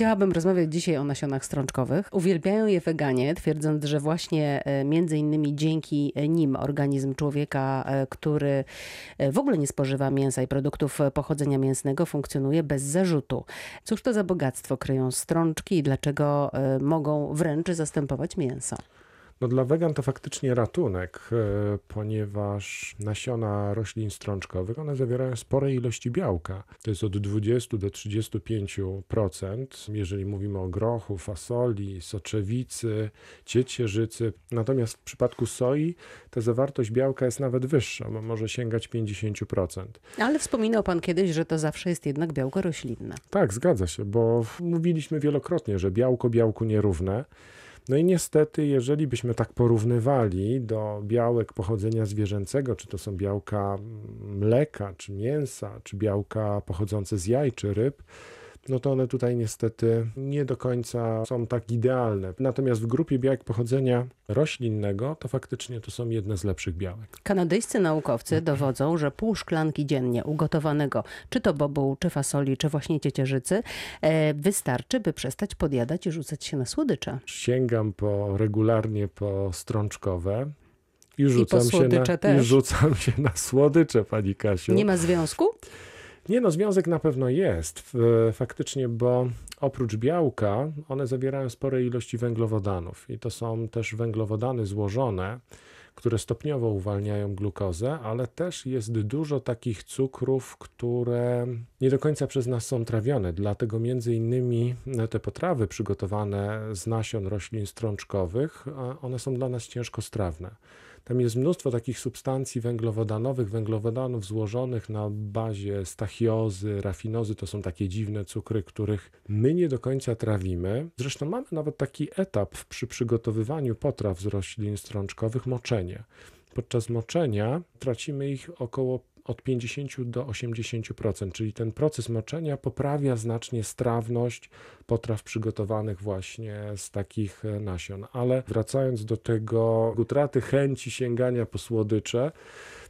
Chciałabym rozmawiać dzisiaj o nasionach strączkowych. Uwielbiają je weganie, twierdząc, że właśnie e, między innymi dzięki nim organizm człowieka, e, który e, w ogóle nie spożywa mięsa i produktów pochodzenia mięsnego, funkcjonuje bez zarzutu. Cóż to za bogactwo kryją strączki i dlaczego mogą wręcz zastępować mięso? No dla wegan to faktycznie ratunek, e, ponieważ nasiona roślin strączkowych, one zawierają spore ilości białka. To jest od 20 do 35%, jeżeli mówimy o grochu, fasoli, soczewicy, ciecierzycy. Natomiast w przypadku soi ta zawartość białka jest nawet wyższa, bo może sięgać 50%. Ale wspominał pan kiedyś, że to zawsze jest jednak białko roślinne. Tak, zgadza się, bo mówiliśmy wielokrotnie, że białko białku nierówne. No i niestety, jeżeli byśmy tak porównywali do białek pochodzenia zwierzęcego, czy to są białka mleka, czy mięsa, czy białka pochodzące z jaj, czy ryb, no to one tutaj niestety nie do końca są tak idealne. Natomiast w grupie białek pochodzenia roślinnego to faktycznie to są jedne z lepszych białek. Kanadyjscy naukowcy dowodzą, że pół szklanki dziennie ugotowanego, czy to bobuł, czy fasoli, czy właśnie ciecierzycy, e, wystarczy, by przestać podjadać i rzucać się na słodycze. Sięgam po regularnie po strączkowe. I rzucam, I się na, też. I rzucam się na słodycze, pani Kasiu. Nie ma związku? Nie no, związek na pewno jest faktycznie, bo oprócz białka one zawierają spore ilości węglowodanów i to są też węglowodany złożone, które stopniowo uwalniają glukozę, ale też jest dużo takich cukrów, które nie do końca przez nas są trawione. Dlatego między innymi te potrawy przygotowane z nasion roślin strączkowych, one są dla nas ciężko strawne. Tam jest mnóstwo takich substancji węglowodanowych, węglowodanów złożonych na bazie stachiozy, rafinozy. To są takie dziwne cukry, których my nie do końca trawimy. Zresztą mamy nawet taki etap przy przygotowywaniu potraw z roślin strączkowych moczenie. Podczas moczenia tracimy ich około od 50 do 80%, czyli ten proces moczenia poprawia znacznie strawność potraw przygotowanych właśnie z takich e, nasion. Ale wracając do tego utraty chęci sięgania po słodycze,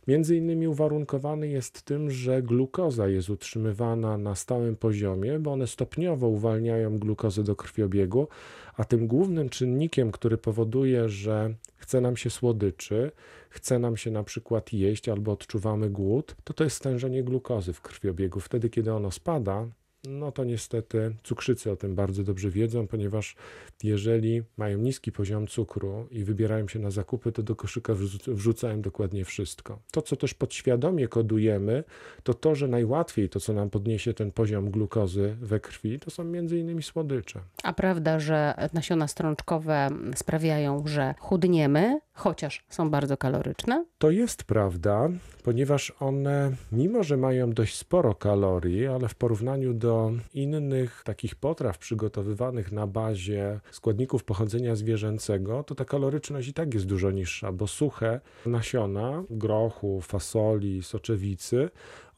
Między innymi uwarunkowany jest tym, że glukoza jest utrzymywana na stałym poziomie, bo one stopniowo uwalniają glukozę do krwiobiegu, a tym głównym czynnikiem, który powoduje, że chce nam się słodyczy, chce nam się na przykład jeść albo odczuwamy głód, to to jest stężenie glukozy w krwiobiegu. Wtedy, kiedy ono spada, no to niestety cukrzycy o tym bardzo dobrze wiedzą, ponieważ jeżeli mają niski poziom cukru i wybierają się na zakupy, to do koszyka wrzucają dokładnie wszystko. To, co też podświadomie kodujemy, to to, że najłatwiej to, co nam podniesie ten poziom glukozy we krwi, to są między innymi słodycze. A prawda, że nasiona strączkowe sprawiają, że chudniemy, chociaż są bardzo kaloryczne? To jest prawda, ponieważ one, mimo że mają dość sporo kalorii, ale w porównaniu do innych takich potraw przygotowywanych na bazie składników pochodzenia zwierzęcego, to ta kaloryczność i tak jest dużo niższa, bo suche nasiona grochu, fasoli, soczewicy,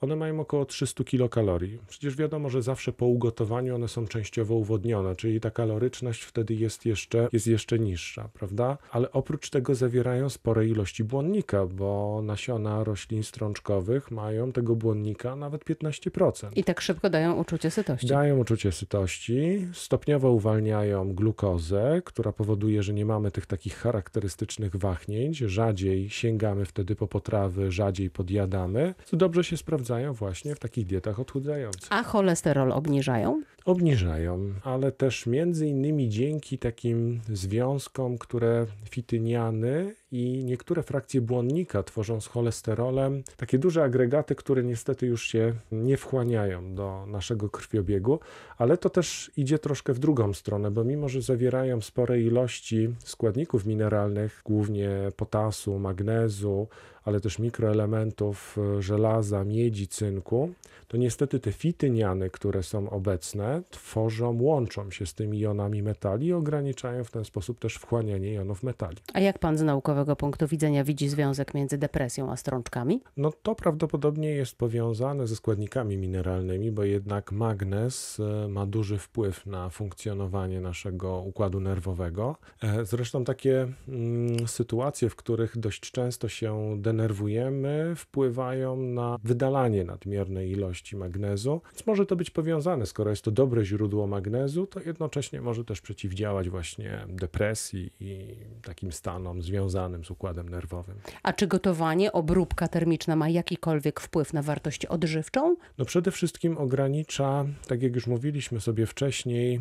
one mają około 300 kilokalorii. Przecież wiadomo, że zawsze po ugotowaniu one są częściowo uwodnione, czyli ta kaloryczność wtedy jest jeszcze, jest jeszcze niższa, prawda? Ale oprócz tego zawierają spore ilości błonnika, bo nasiona roślin strączkowych mają tego błonnika nawet 15%. I tak szybko dają uczucie sytości. Dają uczucie sytości, stopniowo uwalniają glukozę, która powoduje, że nie mamy tych takich charakterystycznych wahnięć, rzadziej sięgamy wtedy po potrawy, rzadziej podjadamy, co dobrze się sprawdza sprawdzają właśnie w takich dietach odchudzających. A cholesterol obniżają? Obniżają, ale też między innymi dzięki takim związkom, które fityniany i niektóre frakcje błonnika tworzą z cholesterolem takie duże agregaty, które niestety już się nie wchłaniają do naszego krwiobiegu, ale to też idzie troszkę w drugą stronę, bo mimo, że zawierają spore ilości składników mineralnych, głównie potasu, magnezu, ale też mikroelementów żelaza, miedzi, cynku, to niestety te fityniany, które są obecne, tworzą, łączą się z tymi jonami metali i ograniczają w ten sposób też wchłanianie jonów metali. A jak pan z naukowego punktu widzenia widzi związek między depresją a strączkami? No to prawdopodobnie jest powiązane ze składnikami mineralnymi, bo jednak magnez e, ma duży wpływ na funkcjonowanie naszego układu nerwowego. E, zresztą takie mm, sytuacje, w których dość często się denerwujemy, wpływają na wydalanie nadmiernej ilości magnezu, więc może to być powiązane, skoro jest to dobre źródło magnezu, to jednocześnie może też przeciwdziałać właśnie depresji i takim stanom związanym z układem nerwowym. A czy gotowanie, obróbka termiczna ma jakikolwiek wpływ na wartość odżywczą? No przede wszystkim ogranicza, tak jak już mówiliśmy sobie wcześniej, e,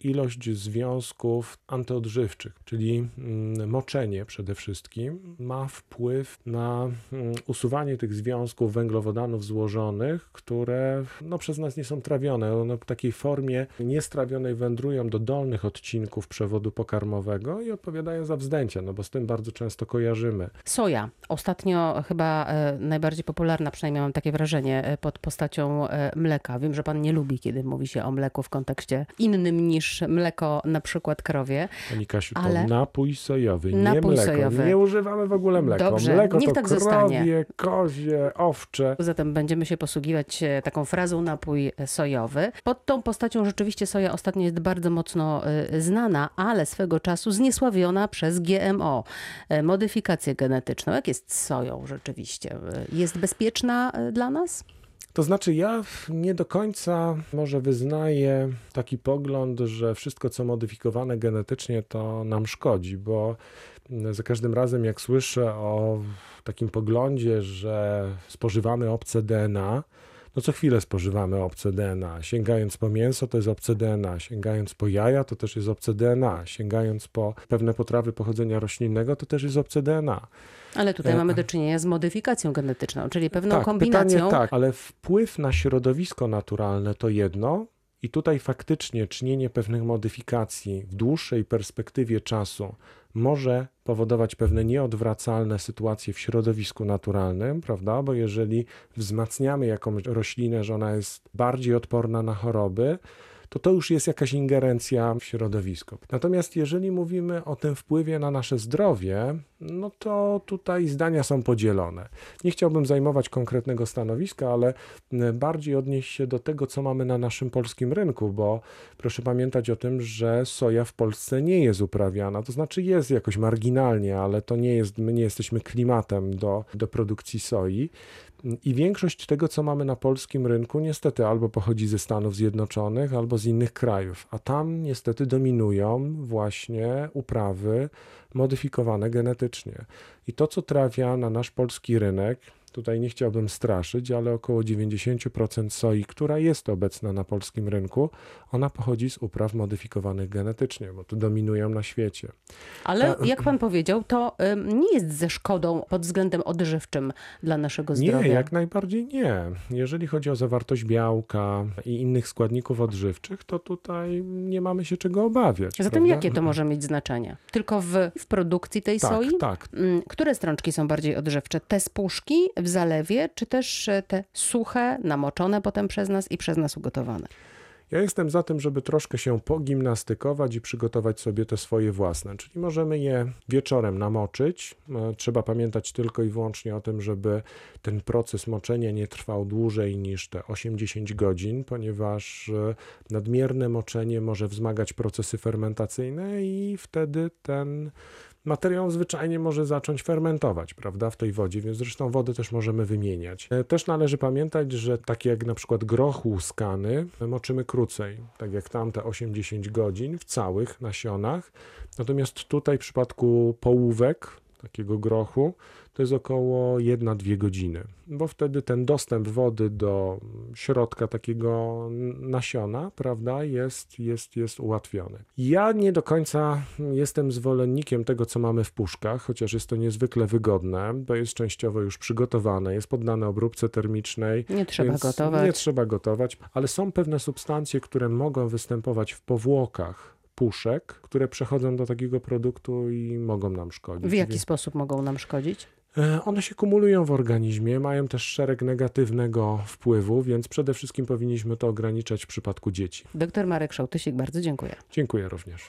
ilość związków antyodżywczych, czyli mm, moczenie przede wszystkim ma wpływ na mm, usuwanie tych związków węglowodanów złożonych, które no, przez nas nie są trawione. One w takiej formie niestrawionej wędrują do dolnych odcinków przewodu pokarmowego i odpowiadają za wzdęcia, no bo z tym bardzo często kojarzymy. Soja. Ostatnio chyba e, najbardziej popularna, przynajmniej mam takie wrażenie, e, pod postacią e, mleka. Wiem, że pan nie lubi, kiedy mówi się o mleku w kontekście innym niż mleko na przykład krowie. Pani Kasiu, to Ale- napój sojowy, nie Napój mleko. sojowy. Nie używamy w ogóle mleka. Dobrze, mleko niech to tak krowie, zostanie. kozie, owcze. Zatem będziemy się posługiwać taką frazą napój sojowy. Pod tą postacią rzeczywiście soja ostatnio jest bardzo mocno e, znana, ale swego czasu zniesławiona przez GMO, e, modyfikację genetyczną. Jak jest z soją rzeczywiście? E, Jest bezpieczna e, dla nas? To znaczy, ja nie do końca może wyznaję taki pogląd, że wszystko, co modyfikowane genetycznie, to nam szkodzi, bo za każdym razem, jak słyszę o takim poglądzie, że spożywamy obce DNA, no co chwilę spożywamy obce DNA. Sięgając po mięso, to jest obce DNA. Sięgając po jaja, to też jest obce DNA. Sięgając po pewne potrawy pochodzenia roślinnego, to też jest obce DNA. Ale tutaj E, mamy do czynienia z modyfikacją genetyczną, czyli pewną tak, kombinacją. Pytanie, tak, ale wpływ na środowisko naturalne to jedno. I tutaj faktycznie czynienie pewnych modyfikacji w dłuższej perspektywie czasu może powodować pewne nieodwracalne sytuacje w środowisku naturalnym, prawda? Bo jeżeli wzmacniamy jakąś roślinę, że ona jest bardziej odporna na choroby, to to już jest jakaś ingerencja w środowisko. Natomiast jeżeli mówimy o tym wpływie na nasze zdrowie, no to tutaj zdania są podzielone. Nie chciałbym zajmować konkretnego stanowiska, ale bardziej odnieść się do tego, co mamy na naszym polskim rynku, bo proszę pamiętać o tym, że soja w Polsce nie jest uprawiana, to znaczy jest jakoś marginalnie, ale to nie jest, my nie jesteśmy klimatem do, do produkcji soi. I większość tego, co mamy na polskim rynku, niestety albo pochodzi ze Stanów Zjednoczonych, albo z innych krajów, a tam niestety dominują właśnie uprawy modyfikowane genetycznie. I to, co trafia na nasz polski rynek, tutaj nie chciałbym straszyć, ale około 90% soi, która jest obecna na polskim rynku, ona pochodzi z upraw modyfikowanych genetycznie, bo tu dominują na świecie. Ale Ta- jak pan powiedział, to nie jest ze szkodą pod względem odżywczym dla naszego zdrowia. Nie, jak najbardziej nie. Jeżeli chodzi o zawartość białka i innych składników odżywczych, to tutaj nie mamy się czego obawiać. Zatem prawda? jakie to może mieć znaczenie? Tylko w, w produkcji tej Tak, soi? tak. Mm, Które strączki są bardziej odżywcze? Te z puszki w zalewie, czy też e, te suche, namoczone potem przez nas i przez nas ugotowane? Ja jestem za tym, żeby troszkę się pogimnastykować i przygotować sobie te swoje własne. Czyli możemy je wieczorem namoczyć. E, Trzeba pamiętać tylko i wyłącznie o tym, żeby ten proces moczenia nie trwał dłużej niż te 8-10 godzin, ponieważ e, nadmierne moczenie może wzmagać procesy fermentacyjne i wtedy ten materiał zwyczajnie może zacząć fermentować, prawda, w tej wodzie, więc zresztą wodę też możemy wymieniać. E, Też należy pamiętać, że takie jak na przykład groch łuskany e, moczymy krócej, tak jak tamte 8-10 godzin w całych nasionach. Natomiast tutaj w przypadku połówek takiego grochu to jest około 1-2 godziny, bo wtedy ten dostęp wody do środka takiego nasiona, prawda, jest, jest, jest ułatwiony. Ja nie do końca jestem zwolennikiem tego, co mamy w puszkach, chociaż jest to niezwykle wygodne, bo jest częściowo już przygotowane, jest poddane obróbce termicznej. Nie trzeba gotować. Nie trzeba gotować, ale są pewne substancje, które mogą występować w powłokach puszek, które przechodzą do takiego produktu i mogą nam szkodzić. W jaki Więc- sposób mogą nam szkodzić? E, One się kumulują w organizmie, mają też szereg negatywnego wpływu, więc przede wszystkim powinniśmy to ograniczać w przypadku dzieci. Doktor Marek Szołtysik, bardzo dziękuję. Dziękuję również.